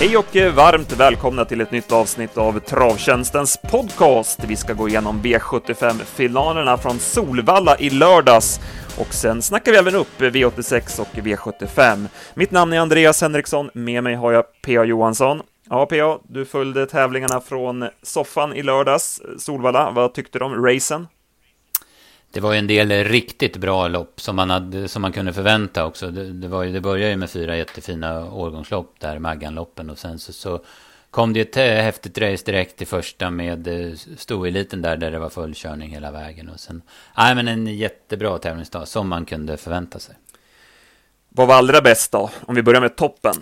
Hej och eh, varmt välkomna till ett nytt avsnitt av Travtjänstens podcast. Vi ska gå igenom V75-finalerna från Solvalla i lördags och sen snackar vi även upp V86 och V75. Mitt namn är Andreas Henriksson, med mig har jag P.A. Johansson. Ja, P.A., du följde tävlingarna från soffan i lördags, Solvalla. Vad tyckte du om racen? Det var ju en del riktigt bra lopp som man, hade, som man kunde förvänta också. Det, det, var ju, det började ju med fyra jättefina årgångslopp där, Magganloppen. Och sen så, så kom det ett häftigt race direkt i första med eh, stoeliten där, där det var full körning hela vägen. Och sen, nej men en jättebra tävlingsdag, som man kunde förvänta sig. Vad var allra bäst då? Om vi börjar med toppen.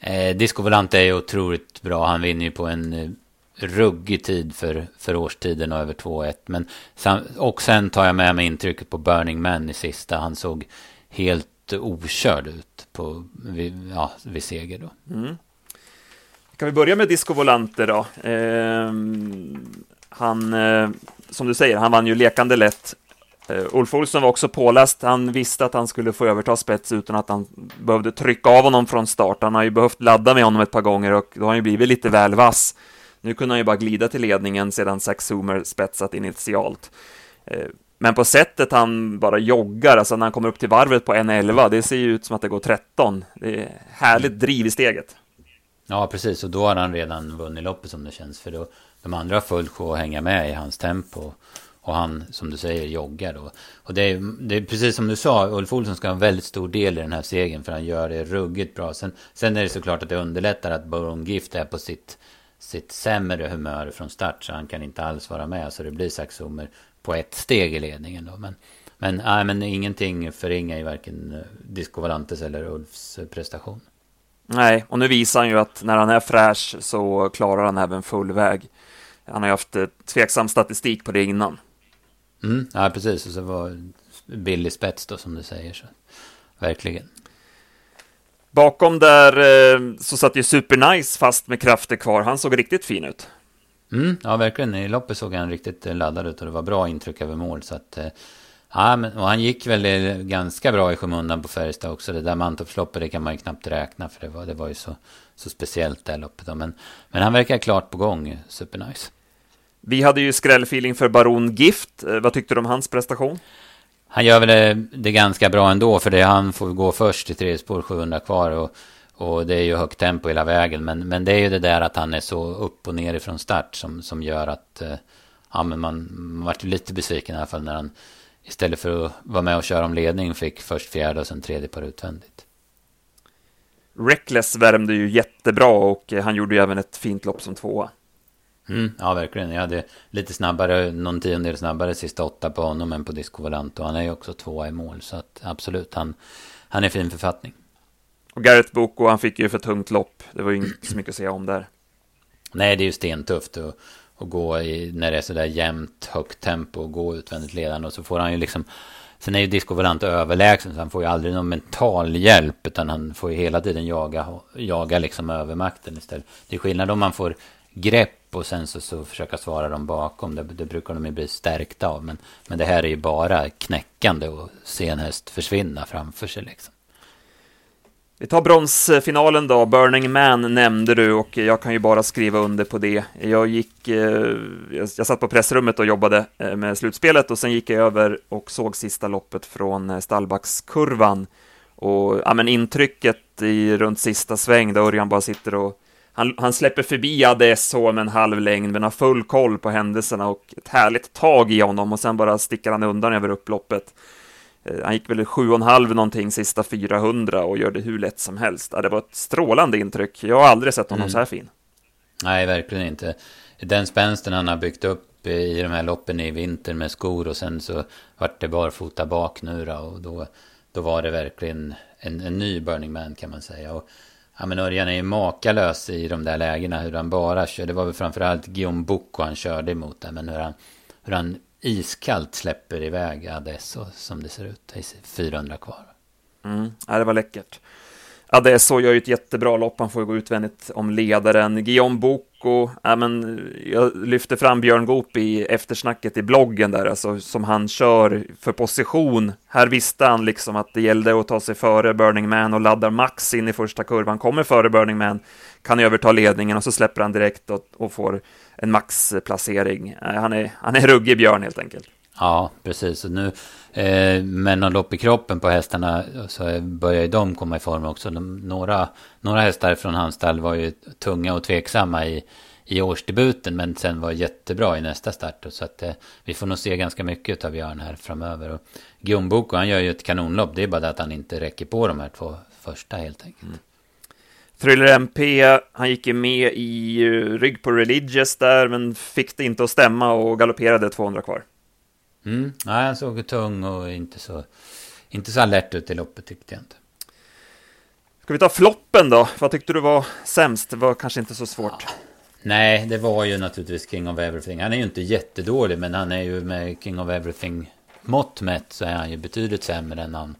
Eh, Disco Volante är ju otroligt bra. Han vinner ju på en eh, ruggig tid för, för årstiden och över 2-1. Men och sen tar jag med mig intrycket på Burning Man i sista. Han såg helt okörd ut på, vid, ja, vid seger då. Mm. Kan vi börja med Disco Volante då? Eh, han, eh, som du säger, han vann ju lekande lätt. Eh, Ulf Olsson var också påläst. Han visste att han skulle få överta spets utan att han behövde trycka av honom från start. Han har ju behövt ladda med honom ett par gånger och då har han ju blivit lite väl vass. Nu kunde han ju bara glida till ledningen sedan Zack Zoomer spetsat initialt. Eh, men på sättet han bara joggar, alltså när han kommer upp till varvet på 1.11, det ser ju ut som att det går 13. Det är härligt driv i steget. Ja, precis, och då har han redan vunnit loppet som det känns, för då, de andra har fullt sjå att hänga med i hans tempo. Och han, som du säger, joggar då. Och det är, det är precis som du sa, Ulf Olsson ska ha en väldigt stor del i den här segern, för han gör det ruggigt bra. Sen, sen är det såklart att det underlättar att Baron Gift är på sitt sitt sämre humör från start så han kan inte alls vara med. Så det blir Saxomer på ett steg i ledningen då. Men, men, nej, men ingenting förringar i varken eh, Disco Valantes eller Ulfs prestation. Nej, och nu visar han ju att när han är fräsch så klarar han även full väg. Han har ju haft eh, tveksam statistik på det innan. Mm, ja, precis. Och så var billig spets då som du säger. Så. Verkligen. Bakom där eh, så satt ju Supernice fast med krafter kvar. Han såg riktigt fin ut. Mm, ja, verkligen. I loppet såg han riktigt eh, laddad ut och det var bra intryck över mål. Så att, eh, ja, men, och han gick väl ganska bra i skymundan på Färjestad också. Det där Mantorpsloppet, det kan man ju knappt räkna för det var, det var ju så, så speciellt det loppet. Då. Men, men han verkar klart på gång, Supernice. Vi hade ju skrällfeeling för Baron Gift. Vad tyckte du om hans prestation? Han gör väl det, det ganska bra ändå, för det han får gå först i tredje spår, 700 kvar. Och, och det är ju högt tempo hela vägen. Men, men det är ju det där att han är så upp och ner ifrån start som, som gör att eh, ja, men man, man vart lite besviken i alla fall när han istället för att vara med och köra om ledning fick först fjärde och sen tredje par utvändigt. Reckless värmde ju jättebra och eh, han gjorde ju även ett fint lopp som tvåa. Mm, ja, verkligen. Jag hade lite snabbare, någon tiondel snabbare sista åtta på honom än på Disco Volant. Och han är ju också tvåa i mål. Så att absolut, han, han är fin författning. Och Gareth Boko, han fick ju för tungt lopp. Det var ju inte så mycket att säga om där. Nej, det är ju stentufft att, att gå i, när det är sådär jämnt, högt tempo och gå utvändigt ledande. Och så får han ju liksom... Sen är ju Disco Volant överlägsen, så han får ju aldrig någon mental hjälp. Utan han får ju hela tiden jaga, jaga liksom övermakten istället. Det är skillnad om man får grepp och sen så, så försöka svara dem bakom. Det, det brukar de ju bli stärkta av. Men, men det här är ju bara knäckande och se en häst försvinna framför sig liksom. Vi tar bronsfinalen då. Burning Man nämnde du och jag kan ju bara skriva under på det. Jag gick, eh, jag satt på pressrummet och jobbade eh, med slutspelet och sen gick jag över och såg sista loppet från eh, Stallbackskurvan. Och ja, men intrycket i runt sista sväng där Örjan bara sitter och han, han släpper förbi ADSH med en halv längd, men har full koll på händelserna och ett härligt tag i honom och sen bara sticker han undan över upploppet. Eh, han gick väl 7,5 någonting sista 400 och gör det hur lätt som helst. det var ett strålande intryck. Jag har aldrig sett honom mm. så här fin. Nej, verkligen inte. Den spänsten han har byggt upp i de här loppen i vinter med skor och sen så vart det barfota bak nu då, och då, då var det verkligen en, en ny Burning Man kan man säga. Och Ja men Örjan är ju makalös i de där lägena hur han bara kör. Det var väl framförallt Guillaume Bocco han körde emot där. Men hur han, hur han iskallt släpper iväg Adesso som det ser ut. Det är 400 kvar. Mm, ja, det var läckert. Ja, det är så gör ju ett jättebra lopp. Han får ju gå utvändigt om ledaren. Guillaume Boko, ja, men jag lyfter fram Björn Goop i eftersnacket i bloggen där, alltså som han kör för position. Här visste han liksom att det gällde att ta sig före Burning Man och laddar max in i första kurvan, kommer före Burning Man, kan överta ledningen och så släpper han direkt och, och får en maxplacering. Eh, han är, han är ruggig Björn helt enkelt. Ja, precis. Och nu Eh, men någon lopp i kroppen på hästarna så börjar ju de komma i form också. De, några, några hästar från hans stall var ju tunga och tveksamma i, i årsdebuten men sen var jättebra i nästa start. Så att eh, vi får nog se ganska mycket av Björn här framöver. Och Gumboko, han gör ju ett kanonlopp. Det är bara det att han inte räcker på de här två första helt enkelt. Mm. Thriller MP, han gick ju med i eh, rygg på Religious där, men fick det inte att stämma och galopperade 200 kvar. Mm. Nej, han såg tung och inte så, inte så alert ut i loppet tyckte jag inte. Ska vi ta floppen då? Vad tyckte du var sämst? Det var kanske inte så svårt. Ja. Nej, det var ju naturligtvis King of Everything. Han är ju inte jättedålig, men han är ju med King of Everything mått mätt så är han ju betydligt sämre än han,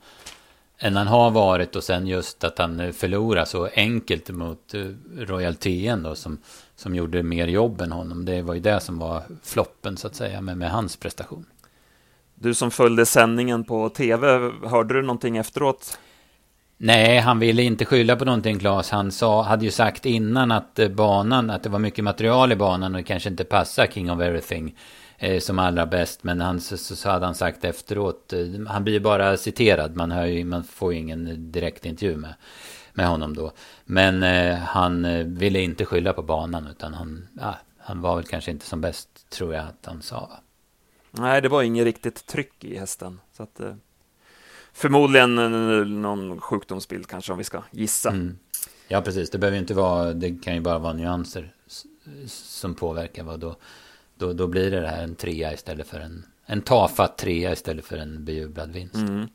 än han har varit. Och sen just att han förlorar så enkelt mot eh, Royal TN då, som, som gjorde mer jobb än honom. Det var ju det som var floppen så att säga med, med hans prestation. Du som följde sändningen på tv, hörde du någonting efteråt? Nej, han ville inte skylla på någonting, Claes. Han sa, hade ju sagt innan att eh, banan, att det var mycket material i banan och det kanske inte passar King of Everything eh, som allra bäst. Men han, så, så hade han sagt efteråt, eh, han blir ju bara citerad, man, hör ju, man får ju ingen direkt intervju med, med honom då. Men eh, han eh, ville inte skylla på banan, utan han, ja, han var väl kanske inte som bäst, tror jag att han sa. Va? Nej, det var inget riktigt tryck i hästen. Så att, eh, förmodligen någon sjukdomsbild kanske om vi ska gissa. Mm. Ja, precis. Det behöver inte vara, det kan ju bara vara nyanser som påverkar. Vad då, då, då blir det här en trea istället för en, en tafatt trea istället för en bejublad vinst. Mm.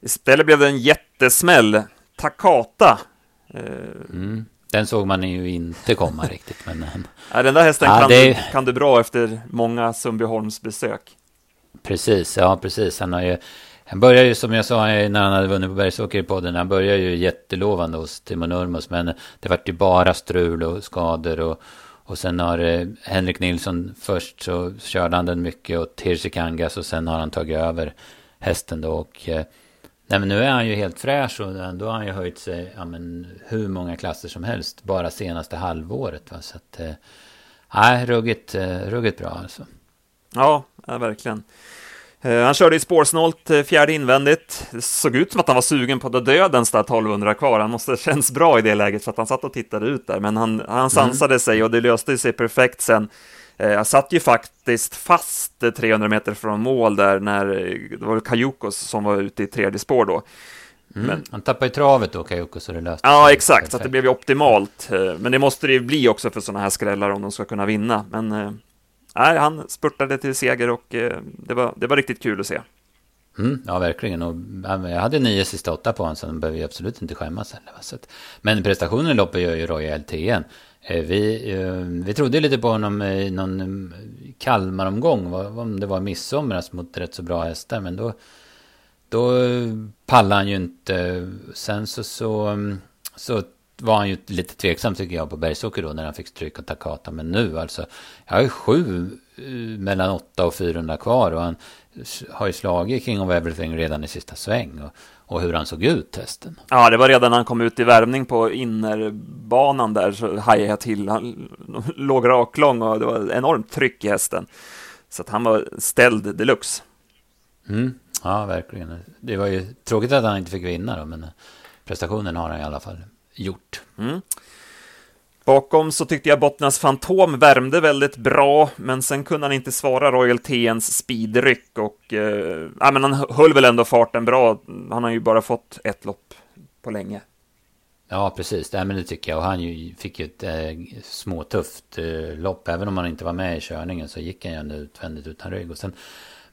Istället blev det en jättesmäll. Takata. Eh, mm. Den såg man ju inte komma riktigt. Men, ja, den där hästen ja, kan, det... du, kan du bra efter många Sundbyholmsbesök. Precis, ja precis. Han, har ju, han börjar ju som jag sa när han hade vunnit på Bergsåker i podden. Han börjar ju jättelovande hos Timo Nurmos. Men det vart ju bara strul och skador. Och, och sen har eh, Henrik Nilsson först så körde han den mycket åt Hirsi Kangas. Och sen har han tagit över hästen då. Och, eh, Nej men nu är han ju helt fräsch och då har han ju höjt sig ja, men, hur många klasser som helst bara senaste halvåret. Va? Så att, eh, nej, ruggigt, eh, ruggigt bra alltså. Ja, ja verkligen. Eh, han körde i spårsnålt fjärde invändigt. Det såg ut som att han var sugen på dödens där 1200 kvar. Han måste ha känts bra i det läget för att han satt och tittade ut där. Men han, han sansade mm. sig och det löste sig perfekt sen. Eh, jag satt ju faktiskt fast 300 meter från mål där när det var Kajukos som var ute i tredje spår då. Mm. Men, han tappade ju travet då, Kajukos, så det löste Ja, exakt, så att det blev ju optimalt. Eh, men det måste det ju bli också för sådana här skrällar om de ska kunna vinna. Men eh, nej, han spurtade till seger och det var, det var riktigt kul att se. Mm, ja, verkligen. Och jag hade nio sista åtta på honom, så han behöver absolut inte skämmas heller. Så att, men prestationen i loppet gör ju Royal TN. Eh, Eh, vi, eh, vi trodde lite på honom i någon eh, Kalmaromgång, om det var midsomras alltså mot rätt så bra hästar, men då, då pallade han ju inte. Sen så, så, så var han ju lite tveksam tycker jag på Bergsåker då när han fick stryk av Takata. Men nu alltså, jag har ju sju mellan åtta och 400 kvar och han har ju slagit King of Everything redan i sista sväng. Och, och hur han såg ut testen. Ja, det var redan när han kom ut i värmning på innerbanan där så hajade jag till. Han låg raklång och det var enormt tryck i hästen. Så att han var ställd deluxe. Mm, ja, verkligen. Det var ju tråkigt att han inte fick vinna då, men prestationen har han i alla fall gjort. Mm. Bakom så tyckte jag Bottnas Fantom värmde väldigt bra, men sen kunde han inte svara Royal TNs speedryck och eh, ja, men han höll väl ändå farten bra. Han har ju bara fått ett lopp på länge. Ja, precis. Det, men det tycker jag. Och han ju, fick ju ett eh, småtufft eh, lopp. Även om han inte var med i körningen så gick han ju ändå utvändigt utan rygg. Och sen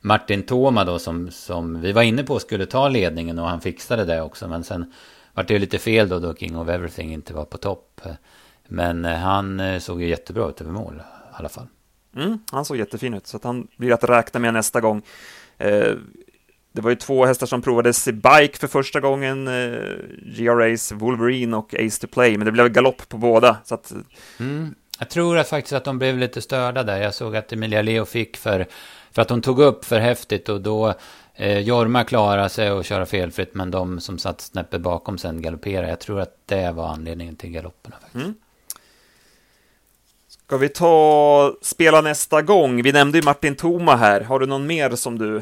Martin Toma då som, som vi var inne på skulle ta ledningen och han fixade det också. Men sen var det ju lite fel då, då King of Everything inte var på topp. Men eh, han eh, såg ju jättebra ut över mål i alla fall. Mm, han såg jättefin ut, så att han blir att räkna med nästa gång. Eh, det var ju två hästar som provades i bike för första gången, eh, GRA's Wolverine och Ace to Play, men det blev galopp på båda. Så att... mm. Jag tror att faktiskt att de blev lite störda där. Jag såg att Emilia Leo fick för, för att hon tog upp för häftigt och då eh, Jorma klarade sig och köra felfritt, men de som satt snäppet bakom sen galopperade. Jag tror att det var anledningen till galopperna. Faktiskt. Mm. Ska vi ta spela nästa gång? Vi nämnde ju Martin Toma här. Har du någon mer som du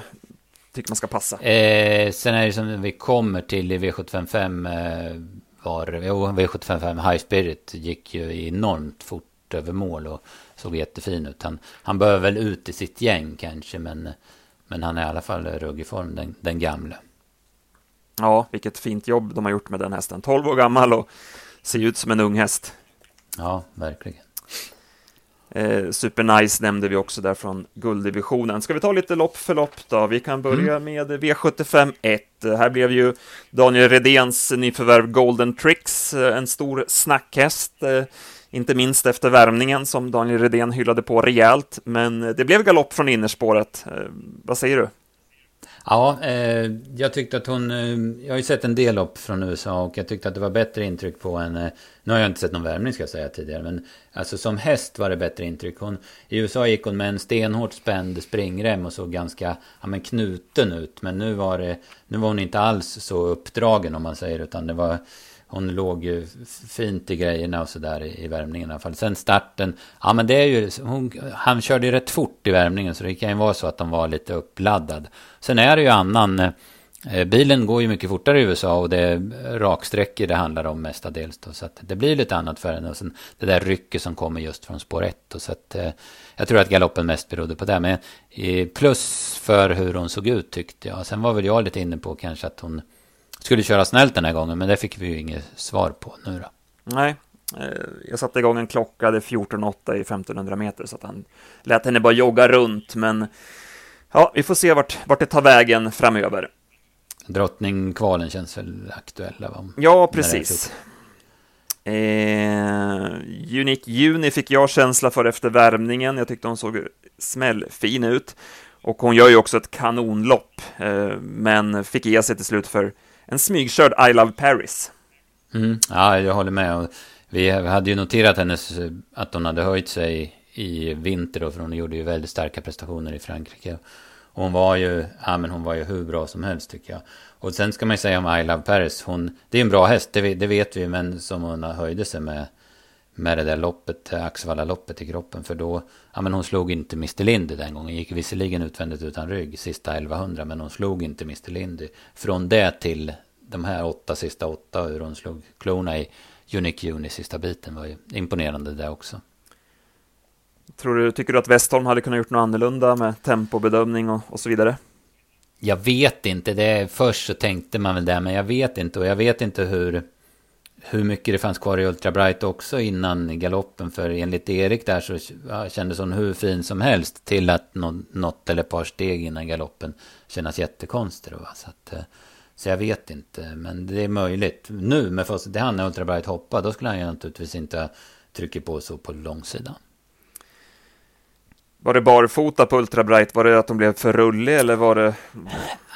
tycker man ska passa? Eh, sen är det som vi kommer till i V755 eh, var, jo, V755 High Spirit gick ju enormt fort över mål och såg jättefin ut. Han, han behöver väl ut i sitt gäng kanske, men, men han är i alla fall ruggig form, den, den gamle. Ja, vilket fint jobb de har gjort med den hästen. 12 år gammal och ser ut som en ung häst. Ja, verkligen. Eh, Supernice nämnde vi också där från gulddivisionen. Ska vi ta lite lopp för lopp då? Vi kan börja mm. med V75 1. Här blev ju Daniel Redéns nyförvärv Golden Tricks eh, en stor snackhäst. Eh, inte minst efter värmningen som Daniel Redén hyllade på rejält. Men det blev galopp från innerspåret. Eh, vad säger du? Ja, eh, jag tyckte att hon... Eh, jag har ju sett en del lopp från USA och jag tyckte att det var bättre intryck på henne. Eh, nu har jag inte sett någon värmning ska jag säga tidigare, men alltså som häst var det bättre intryck. Hon, I USA gick hon med en stenhårt spänd springrem och såg ganska ja, men knuten ut. Men nu var, det, nu var hon inte alls så uppdragen om man säger, utan det var hon låg ju fint i grejerna och sådär i, i värmningen i alla fall. Sen starten, ja men det är ju, hon, han körde ju rätt fort i värmningen så det kan ju vara så att de var lite uppladdad. Sen är det ju annan, eh, bilen går ju mycket fortare i USA och det är raksträckor det handlar om mestadels då. Så att det blir lite annat för henne och sen det där rycket som kommer just från spår 1. Så att eh, jag tror att galoppen mest berodde på det. Men eh, plus för hur hon såg ut tyckte jag. Sen var väl jag lite inne på kanske att hon skulle köra snällt den här gången, men det fick vi ju inget svar på nu då. Nej, eh, jag satte igång en klocka, det är 14.08 i 1500 meter, så att han lät henne bara jogga runt, men ja, vi får se vart, vart det tar vägen framöver. Drottningkvalen känns väl aktuella? Va? Ja, precis. Eh, Unique Juni fick jag känsla för efter värmningen. Jag tyckte hon såg smällfin ut. Och hon gör ju också ett kanonlopp, eh, men fick ge sig till slut för en smygkörd I Love Paris. Mm, ja, jag håller med. Vi hade ju noterat hennes, att hon hade höjt sig i vinter då, för hon gjorde ju väldigt starka prestationer i Frankrike. Och hon var ju, ja men hon var ju hur bra som helst tycker jag. Och sen ska man ju säga om I Love Paris, hon, det är en bra häst, det, det vet vi, men som hon höjde sig med, med det där loppet, Axevalla-loppet i kroppen. För då, ja men hon slog inte Mr Lindy den gången. Gick visserligen utvändigt utan rygg sista 1100. Men hon slog inte Mr Lindy. Från det till de här åtta sista åtta. Hur hon slog klorna i Unique Uni sista biten var ju imponerande det också. Tror du, tycker du att Westholm hade kunnat gjort något annorlunda med tempobedömning och, och så vidare? Jag vet inte. Det, först så tänkte man väl det, men jag vet inte. Och jag vet inte hur hur mycket det fanns kvar i Ultra Bright också innan galoppen. För enligt Erik där så kändes hon hur fin som helst till att något eller ett par steg innan galoppen kännas jättekonstig. Va? Så, att, eh, så jag vet inte, men det är möjligt. Nu med facit i hand när Ultra Bright hoppade, då skulle han ju naturligtvis inte trycka på så på långsidan. Var det barfota på Ultra Bright? Var det att de blev för rullig eller var det?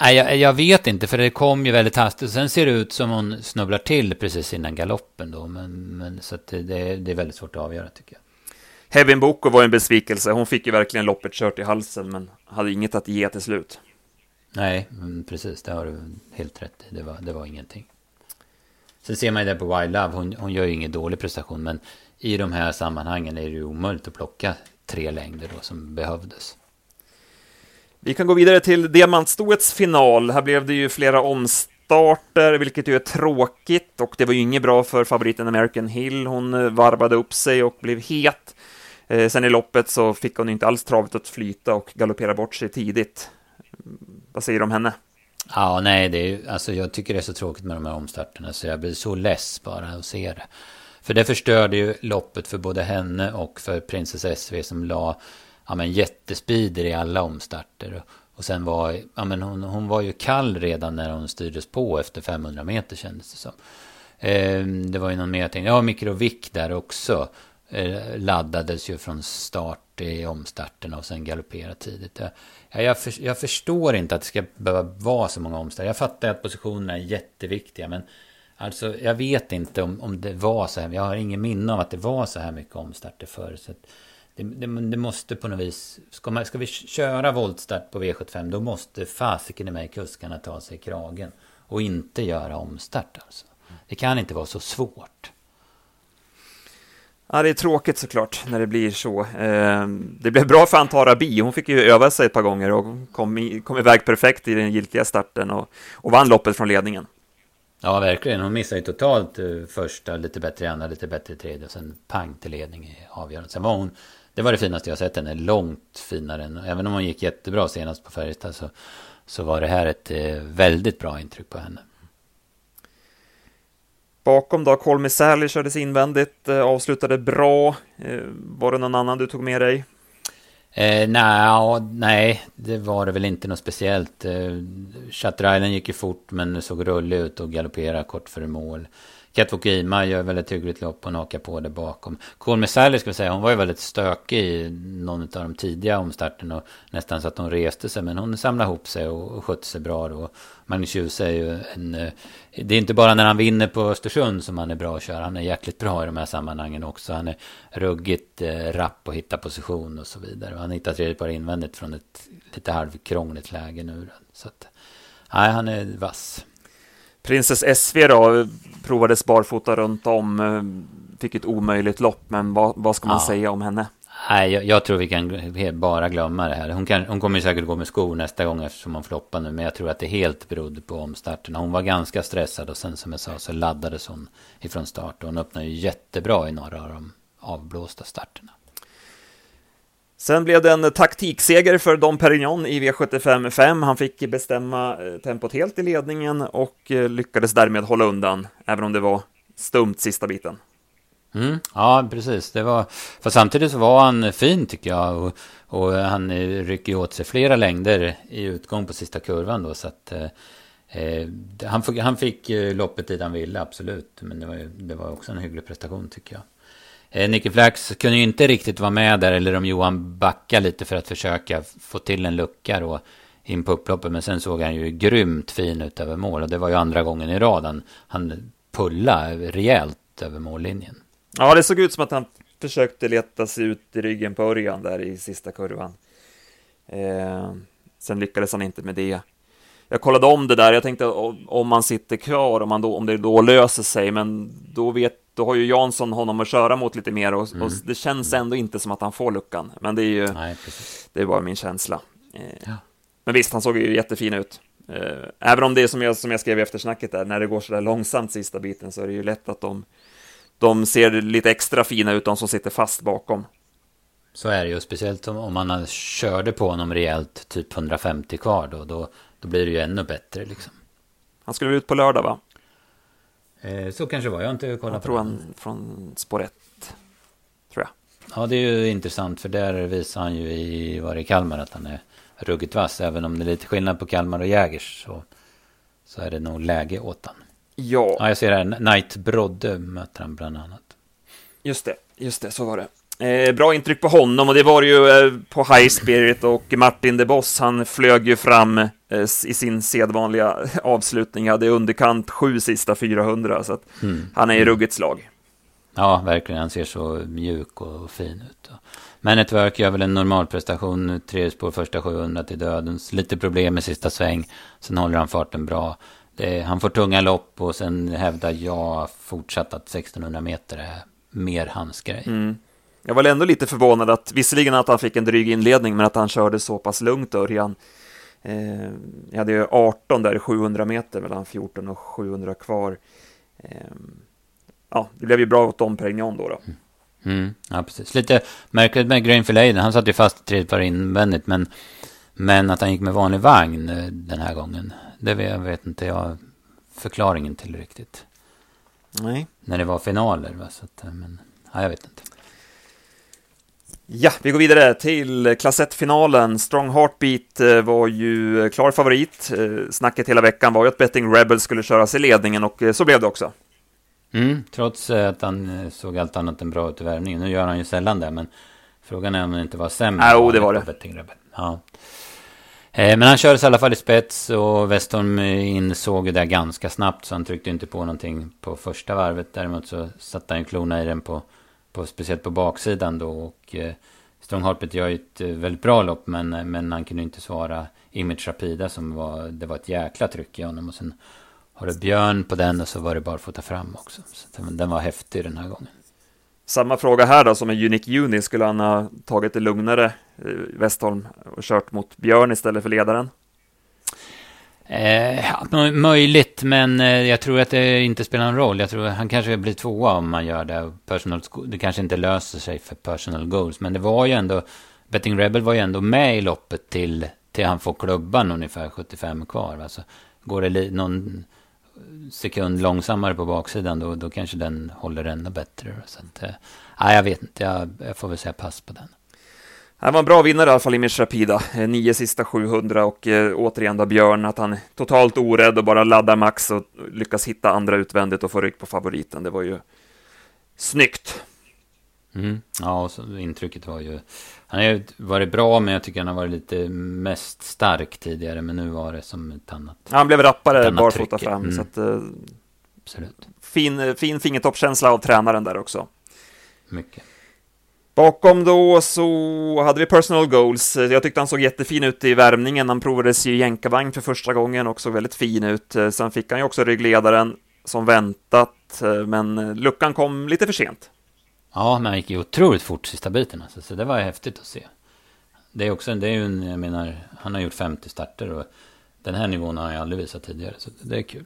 Nej, jag, jag, vet inte, för det kom ju väldigt hastigt. Sen ser det ut som hon snubblar till precis innan galoppen då. Men, men så det, det är väldigt svårt att avgöra tycker jag. Hevin Boko var en besvikelse. Hon fick ju verkligen loppet kört i halsen, men hade inget att ge till slut. Nej, precis. Det har du helt rätt i. Det var, det var ingenting. Sen ser man ju det på Wild Love. Hon, hon gör ju ingen dålig prestation, men i de här sammanhangen är det ju omöjligt att plocka tre längder då som behövdes. Vi kan gå vidare till diamantstoets final. Här blev det ju flera omstarter, vilket ju är tråkigt och det var ju inget bra för favoriten American Hill. Hon eh, varvade upp sig och blev het. Eh, sen i loppet så fick hon inte alls travet att flyta och galoppera bort sig tidigt. Vad säger du om henne? Ja, nej, det är, alltså jag tycker det är så tråkigt med de här omstarterna så jag blir så less bara att se det. För det förstörde ju loppet för både henne och för Princess SV som la ja, men jättespeeder i alla omstarter. Och sen var ja, men hon, hon var ju kall redan när hon styrdes på efter 500 meter kändes det som. Eh, det var ju någon mer ting. Ja, Mikrovick där också. eh, laddades ju från start i omstarten och sen galopperade tidigt. Jag, jag, för, jag, förstår inte att det ska behöva vara så många omstarter. Jag fattar att positionerna är jätteviktiga, men alltså jag vet inte om, om det var så här. Jag har ingen minne av att det var så här mycket omstarter förr. Så det, det, det, måste på något vis, ska, man, ska vi köra voltstart på V75 då måste fasiken i mig kuskarna ta sig i kragen. Och inte göra omstart alltså. Det kan inte vara så svårt. Ja, det är tråkigt såklart när det blir så. Eh, det blev bra för Antara Bi. Hon fick ju öva sig ett par gånger och kom, i, kom iväg perfekt i den giltiga starten och, och vann loppet från ledningen. Ja, verkligen. Hon missade ju totalt eh, första, lite bättre i andra, lite bättre i tredje och sen pang till ledning i avgörande. Sen var hon, det var det finaste jag sett henne, långt finare än, även om hon gick jättebra senast på Färjestad så, så var det här ett eh, väldigt bra intryck på henne. Bakom då, Colmy Sally kördes invändigt, eh, avslutade bra. var det någon annan du tog med dig? Eh, nej, nej, det var det väl inte något speciellt. Eh, Shutter Island gick ju fort men såg rullig ut och galopperade kort före mål. Katvokima gör väl ett hyggligt lopp och hakar på där bakom. Colmy Sally ska vi säga, hon var ju väldigt stökig i någon av de tidiga omstarten och nästan så att hon reste sig. Men hon samlade ihop sig och skötte sig bra då. Magnus Djuse är ju en... Eh, det är inte bara när han vinner på Östersund som han är bra att köra. Han är jäkligt bra i de här sammanhangen också. Han är ruggigt eh, rapp och hittar position och så vidare. Och han hittar tredje par invändigt från ett lite halvkrångligt läge nu. Så att, nej, han är vass. Princess SV då, provades barfota runt om, eh, fick ett omöjligt lopp, men vad, vad ska man ja. säga om henne? Nej, jag, jag, tror vi kan bara glömma det här. Hon, kan, hon kommer säkert gå med skor nästa gång eftersom hon floppar nu. Men jag tror att det helt berodde på omstarterna. Hon var ganska stressad och sen som jag sa så laddades hon ifrån start. Och hon öppnade ju jättebra i några av de avblåsta starterna. Sen blev det en taktikseger för Dom Perignon i V75 5. Han fick bestämma eh, tempot helt i ledningen och eh, lyckades därmed hålla undan, även om det var stumt sista biten. Mm, ja, precis. Det var, för samtidigt så var han fin tycker jag. Och, och han rycker åt sig flera längder i utgång på sista kurvan då. Så att, eh, eh han, fick, han fick loppet dit han ville, absolut. Men det var, det var också en hygglig prestation tycker jag. Eh, Nicky Flax kunde ju inte riktigt vara med där, eller om Johan backade lite för att försöka få till en lucka då in på upploppet. Men sen såg han ju grymt fin ut över mål och det var ju andra gången i rad han, han pulla rejält över mållinjen. Ja, det såg ut som att han försökte leta sig ut i ryggen på Örjan där i sista kurvan. Eh, sen lyckades han inte med det. Jag kollade om det där, jag tänkte om man sitter kvar, om, man då, om det då löser sig, men då vet då har ju Jansson honom att köra mot lite mer och, mm. och det känns ändå inte som att han får luckan. Men det är ju, Nej, det är bara min känsla. Eh, ja. Men visst, han såg ju jättefin ut. Eh, även om det är som jag, som jag skrev i eftersnacket där, när det går så där långsamt sista biten så är det ju lätt att de, de ser lite extra fina ut, de som sitter fast bakom. Så är det ju, speciellt om, om man körde på honom rejält, typ 150 kvar då, då, då blir det ju ännu bättre liksom. Han skulle ut på lördag va? Eh, så kanske det var, jag har inte kollat jag på tror han från spår 1, tror jag. Ja, det är ju intressant, för där visar han ju i, var i Kalmar att han är ruggigt vass. Även om det är lite skillnad på Kalmar och Jägers så, så är det nog läge åt han. Ja. ja. Jag ser här, Knight Brodde möter han bland annat. Just det, just det, så var det. Eh, bra intryck på honom och det var ju eh, på High Spirit och Martin de Boss, han flög ju fram i sin sedvanliga avslutning, hade underkant sju sista 400, så mm. han är i ruggigt slag. Ja, verkligen, han ser så mjuk och fin ut. Men ett work gör väl en normal prestation, tre spår första 700 till dödens, lite problem med sista sväng, sen håller han farten bra. Det, han får tunga lopp och sen hävdar jag fortsatt att 1600 meter är mer hans grej. Mm. Jag var ändå lite förvånad att, visserligen att han fick en dryg inledning, men att han körde så pass lugnt Örjan. Eh, jag hade ju 18 där, 700 meter mellan 14 och 700 kvar. Eh, ja, det blev ju bra åt Dom Perignon då. då. Mm, ja, precis. Lite märkligt med Grain Leiden. Han satt ju fast tredje par invändigt, men, men att han gick med vanlig vagn eh, den här gången, det vet, vet inte jag förklaringen till riktigt. Nej. När det var finaler, va? Så att, eh, men ja, jag vet inte. Ja, vi går vidare till klass 1-finalen. Strong Heartbeat eh, var ju klar favorit. Eh, snacket hela veckan var ju att Betting Rebels skulle köras i ledningen och eh, så blev det också. Mm, trots att han såg allt annat än bra ut i värvningen. Nu gör han ju sällan det, men frågan är om det inte var sämre. Jo, det var det. Ja. Eh, men han kördes i alla fall i spets och Westholm insåg det ganska snabbt så han tryckte inte på någonting på första varvet. Däremot så satte han klona i den på, på speciellt på baksidan då och eh, Strongharpet gör ju ett eh, väldigt bra lopp men, eh, men han kunde inte svara Image Rapida som var, det var ett jäkla tryck i honom och sen har du Björn på den och så var det bara att få ta fram också. Så den var häftig den här gången. Samma fråga här då som en Unique Uni, skulle han ha tagit det lugnare, eh, Westholm, och kört mot Björn istället för ledaren? Eh, möjligt, men eh, jag tror att det inte spelar någon roll. Jag tror att han kanske blir tvåa om man gör det. Personal, det kanske inte löser sig för personal goals, men det var ju ändå... Betting Rebel var ju ändå med i loppet till, till han får klubban ungefär 75 kvar. Alltså, går det någon sekund långsammare på baksidan då, då kanske den håller ännu bättre. Så att, eh, jag vet inte, jag, jag, får väl säga pass på den. Han var en bra vinnare i alla fall i Mish Rapida. Eh, nio sista 700 och eh, återigen då Björn, att han totalt orädd och bara laddar max och lyckas hitta andra utvändigt och få rygg på favoriten. Det var ju snyggt. Mm. Ja, och så, intrycket var ju... Han har varit bra, men jag tycker han har varit lite mest stark tidigare. Men nu var det som ett annat... Ja, han blev rappare barfota fram. Mm. Så att, uh, Absolut. Fin, fin fingertoppskänsla av tränaren där också. Mycket. Bakom då så hade vi personal goals. Jag tyckte han såg jättefin ut i värmningen. Han provades i jänkarvagn för första gången och såg väldigt fin ut. Sen fick han ju också ryggledaren som väntat, men luckan kom lite för sent. Ja, men han gick ju otroligt fort sista biten. Alltså, så det var häftigt att se. Det är också, det är ju en, jag menar, han har gjort 50 starter och den här nivån har han ju aldrig visat tidigare. Så det är kul.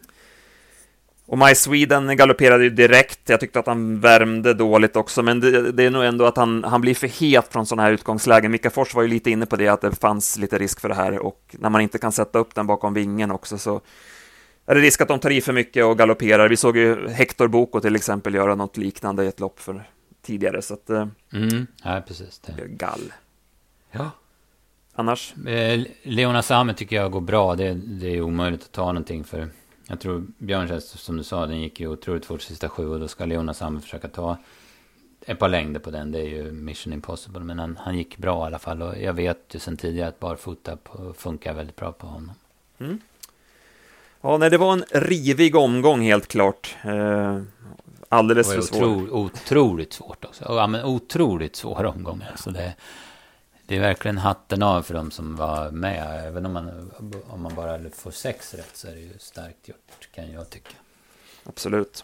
Och My Sweden galopperade ju direkt. Jag tyckte att han värmde dåligt också, men det, det är nog ändå att han, han blir för het från sådana här utgångslägen. Mika Fors var ju lite inne på det, att det fanns lite risk för det här och när man inte kan sätta upp den bakom vingen också så är det risk att de tar i för mycket och galopperar. Vi såg ju Hector Boko till exempel göra något liknande i ett lopp för tidigare, så att... Eh, mm, ja, precis. Det. Gall. Ja. Annars? Eh, Leona Same tycker jag går bra. Det, det är omöjligt att ta någonting för... Jag tror Björns som du sa, den gick ju otroligt fort sista sju och då ska Leona Same försöka ta ett par längder på den. Det är ju mission impossible. Men han, han gick bra i alla fall. Och jag vet ju sedan tidigare att barfota funkar väldigt bra på honom. Mm. Ja, nej, det var en rivig omgång helt klart. Eh, alldeles för svår. Otro, otroligt svårt också. Ja, men otroligt svår omgång. Alltså det, det är verkligen hatten av för de som var med. Även om man, om man bara får sex rätt så är det ju starkt gjort, kan jag tycka. Absolut.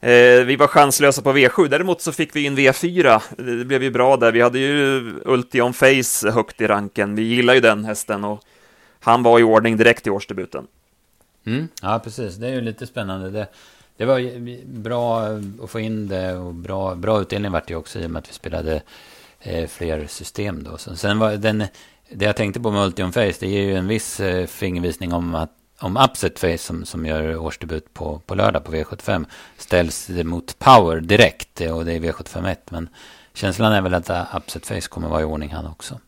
Eh, vi var chanslösa på V7, däremot så fick vi in V4. Det blev ju bra där. Vi hade ju Ultion Face högt i ranken. Vi gillar ju den hästen och han var i ordning direkt i årsdebuten. Mm, ja, precis. Det är ju lite spännande. Det, det var bra att få in det och bra, bra utdelning vart det också i och med att vi spelade fler system då. Så, sen var den, det jag tänkte på med Ultium Face, det ger ju en viss eh, fingervisning om att om Upset Face som, som gör årsdebut på, på lördag på V75 ställs mot Power direkt och det är V751. Men känslan är väl att Upset Face kommer vara i ordning han också.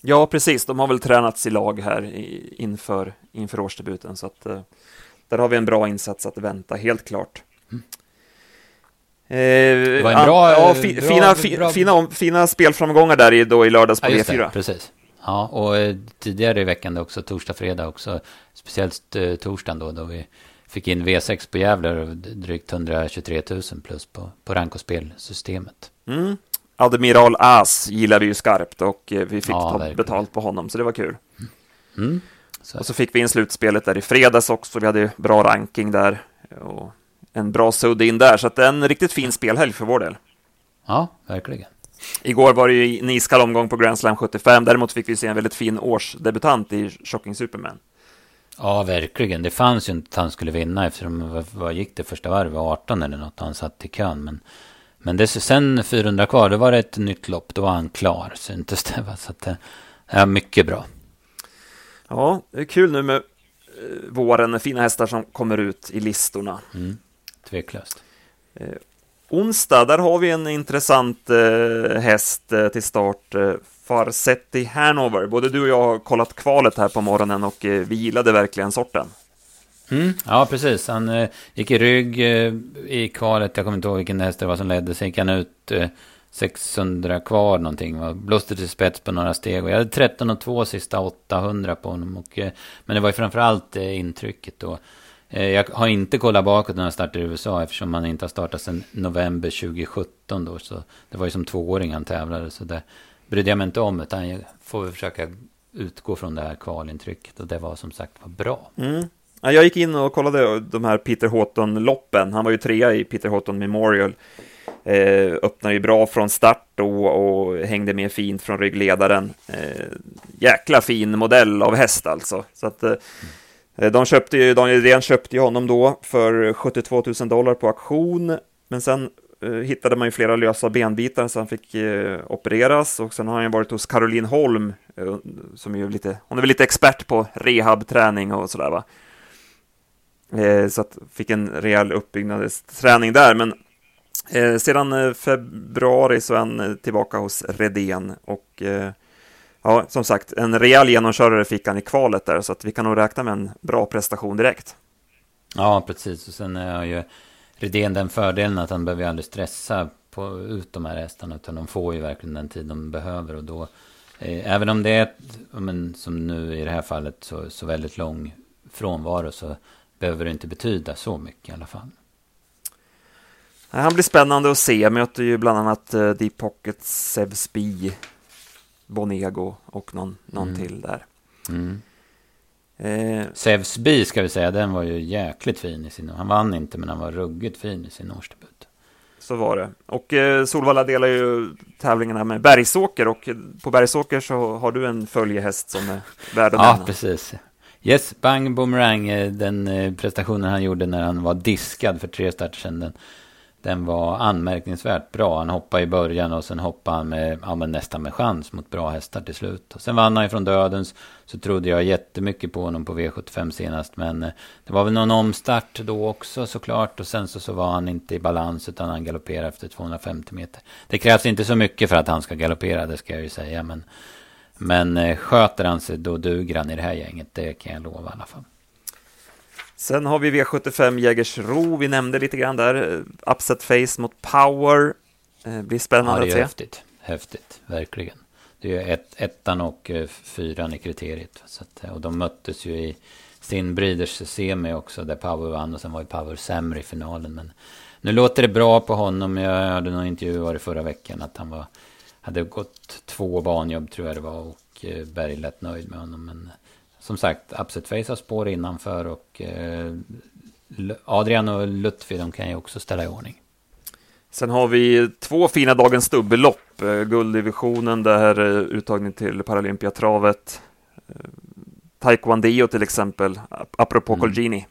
Ja, precis. De har väl tränats i lag här inför, inför årsdebuten. Så att, eh, där har vi en bra insats att vänta, helt klart. Mm. Det var en bra, ja, fi, bra, fina, fi, bra, fina, fina spelframgångar där i, då i lördags på ja, V4. Det, precis. Ja, och eh, tidigare i veckan också, torsdag, fredag också, speciellt eh, torsdagen då, då vi fick in V6 på Gävle och drygt 123 000 plus på, på rank och spelsystemet. Mm. Admiral As gillar vi ju skarpt och eh, vi fick ja, ta betalt på honom, så det var kul. Mm. Så. Och så fick vi in slutspelet där i fredags också. Vi hade bra ranking där och en bra sudd in där, så att det är en riktigt fin spelhelg för vår del. Ja, verkligen. Igår var det ju en iskall omgång på Grand Slam 75. Däremot fick vi se en väldigt fin årsdebutant i Shocking Superman. Ja, verkligen. Det fanns ju inte att han skulle vinna eftersom, vad gick det första varvet? 18 eller något, han satt i kön. Men, men det, sen 400 kvar, då var det ett nytt lopp, då var han klar, syntes det. Så att, ja, mycket bra. Ja, det är kul nu med eh, våren med fina hästar som kommer ut i listorna. Mm, tveklöst. Eh, onsdag, där har vi en intressant eh, häst eh, till start. Eh, Farsetti Hanover. Både du och jag har kollat kvalet här på morgonen och eh, vi gillade verkligen sorten. Mm, ja, precis. Han eh, gick i rygg eh, i kvalet. Jag kommer inte ihåg vilken häst det var som ledde. Sen gick han ut eh, 600 kvar någonting. Och blåste till spets på några steg. Och jag hade 13 och 2 sista 800 på honom. Och, men det var ju framförallt eh, intrycket då. Eh, jag har inte kollat bakåt när jag startade i USA eftersom han inte har startat sedan november 2017 då. Så det var ju som tvååring han tävlade. Så det brydde jag mig inte om. Utan jag får försöka utgå från det här kvalintrycket. Och det var som sagt var bra. Mm. Jag gick in och kollade de här Peter Houghton-loppen. Han var ju trea i Peter Houghton Memorial. Eh, öppnade ju bra från start och, och, hängde med fint från ryggledaren. Eh, jäkla fin modell av häst alltså. Så att, eh, Eh, de köpte ju, Daniel Redén köpte ju honom då för 72 000 dollar på auktion. Men sen eh, hittade man ju flera lösa benbitar så han fick eh, opereras och sen har han ju varit hos Caroline Holm eh, som är lite, hon är väl lite expert på rehabträning och sådär va. Eh, så att fick en rejäl uppbyggnadsträning där, men eh, sedan eh, februari så är han eh, tillbaka hos Redén och eh, ja, som sagt, en rejäl genomkörare fick han i kvalet där, så att vi kan nog räkna med en bra prestation direkt. Ja, precis, och sen har ju Redén den fördelen att han behöver aldrig stressa på, ut de här hästarna, utan de får ju verkligen den tid de behöver och då Även om det är, men, som nu i det här fallet, så, så väldigt lång frånvaro så behöver det inte betyda så mycket i alla fall. Han blir spännande att se. Möter ju bland annat uh, Deep Pocket, Sevsby, Bonego och någon, någon mm. till där. Mm. Eh, Sevsby ska vi säga, den var ju jäkligt fin i sin... Han vann inte, men han var ruggigt fin i sin årsdebut. Så var det. Och eh, Solvalla delar ju tävlingarna med Bergsåker och på Bergsåker så har du en följehäst som är värd att. Ja, precis. Yes, Bang Boomerang, eh, den eh, prestationen han gjorde när han var diskad för tre starter sedan, den, den var anmärkningsvärt bra. Han hoppade i början och sen hoppade han med, ja, nästan med chans mot bra hästar till slut. Och sen vann han från dödens, så trodde jag jättemycket på honom på V75 senast. Men eh, det var väl någon omstart då också såklart. Och sen så, så var han inte i balans utan han galopperade efter 250 meter. Det krävs inte så mycket för att han ska galoppera, det ska jag ju säga. Men men eh, sköter han sig då duger han i det här gänget, det kan jag lova i alla fall. Sen har vi V75 Jägersro, vi nämnde lite grann där, upset face mot power, eh, blir spännande ja, det är att se. Häftigt, häftigt, verkligen. Det är ett, ettan och eh, fyran i kriteriet. Att, och de möttes ju i sin Breeders semi också, där Power vann och sen var ju Power sämre i finalen. Men nu låter det bra på honom. Jag hade någon intervju var det förra veckan att han var hade gått två banjobb tror jag det var och eh, Berg lät nöjd med honom. Men som sagt, Upset Face har spår innanför och eh, Adrian och Lutfi de kan ju också ställa i ordning. Sen har vi två fina Dagens dubbellopp. Eh, gulddivisionen, där uttagning till Paralympiatravet. Taekwondo till exempel, apropå mm. Colgini.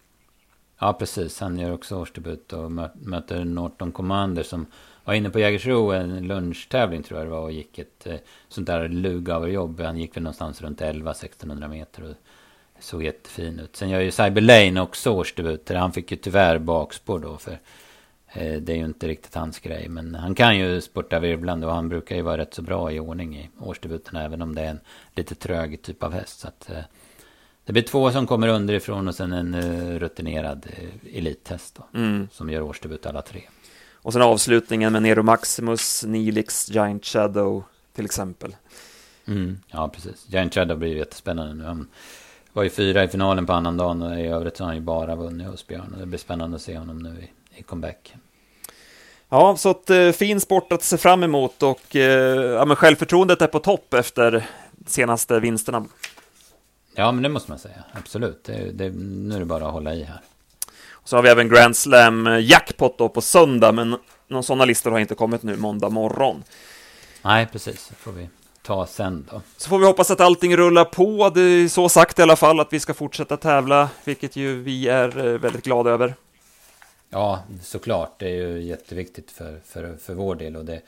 Ja, precis. Han gör också årsdebut och möter Norton Commander som var inne på Jägersro, en lunchtävling tror jag det var och gick ett eh, sånt där lugauerjobb. Han gick väl någonstans runt 11-1600 meter och såg jättefin ut. Sen gör ju Cyber Lane också årsdebut. Han fick ju tyvärr bakspår då för eh, det är ju inte riktigt hans grej. Men han kan ju spurta virvlande och han brukar ju vara rätt så bra i ordning i årsdebuten även om det är en lite trög typ av häst. Så att, eh, det blir två som kommer underifrån och sen en rutinerad elithäst då, mm. som gör årsdebut alla tre. Och sen avslutningen med Nero Maximus, Nilix, Giant Shadow till exempel. Mm, ja, precis. Giant Shadow blir jättespännande nu. Han var ju fyra i finalen på annandagen och i övrigt har han ju bara vunnit hos Björn. Och det blir spännande att se honom nu i, i comeback. Ja, så att eh, fin sport att se fram emot och eh, ja, men självförtroendet är på topp efter senaste vinsterna. Ja, men det måste man säga. Absolut. Det, det, nu är det bara att hålla i här. Så har vi även Grand Slam Jackpot då på söndag, men någon sådana listor har inte kommit nu måndag morgon. Nej, precis. Det får vi ta sen då. Så får vi hoppas att allting rullar på. Det är så sagt i alla fall att vi ska fortsätta tävla, vilket ju vi är eh, väldigt glada över. Ja, såklart. Det är ju jätteviktigt för, för, för vår del. Och det,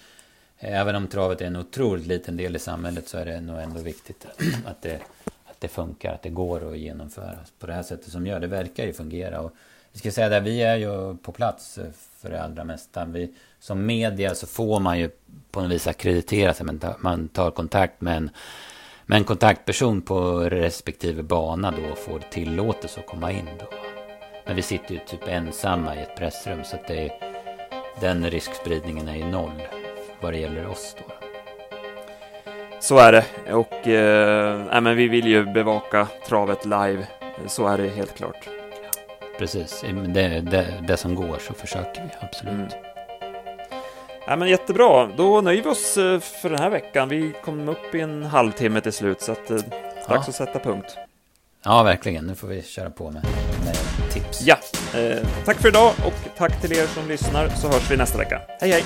även om travet är en otroligt liten del i samhället så är det nog ändå viktigt att det, att det funkar, att det går att genomföra på det här sättet som gör. Det verkar ju fungera. Och vi ska säga det, vi är ju på plats eh, för det allra mesta. Vi, som media så får man ju på något vis akkreditera sig. Man tar kontakt med en, med en kontaktperson på respektive bana då och får tillåtelse att komma in då. Men vi sitter ju typ ensamma i ett pressrum så att det är, den riskspridningen är ju noll vad det gäller oss då. Så är det, och eh, men vi vill ju bevaka travet live. Så är det helt klart. Precis, det, det, det som går så försöker vi absolut. Mm. Ja, men jättebra, då nöjer vi oss eh, för den här veckan. Vi kom upp i en halvtimme till slut, så att, eh, dags ja. att sätta punkt. Ja, verkligen. Nu får vi köra på med, med tips. Ja, eh, tack för idag och tack till er som lyssnar, så hörs vi nästa vecka. Hej, hej!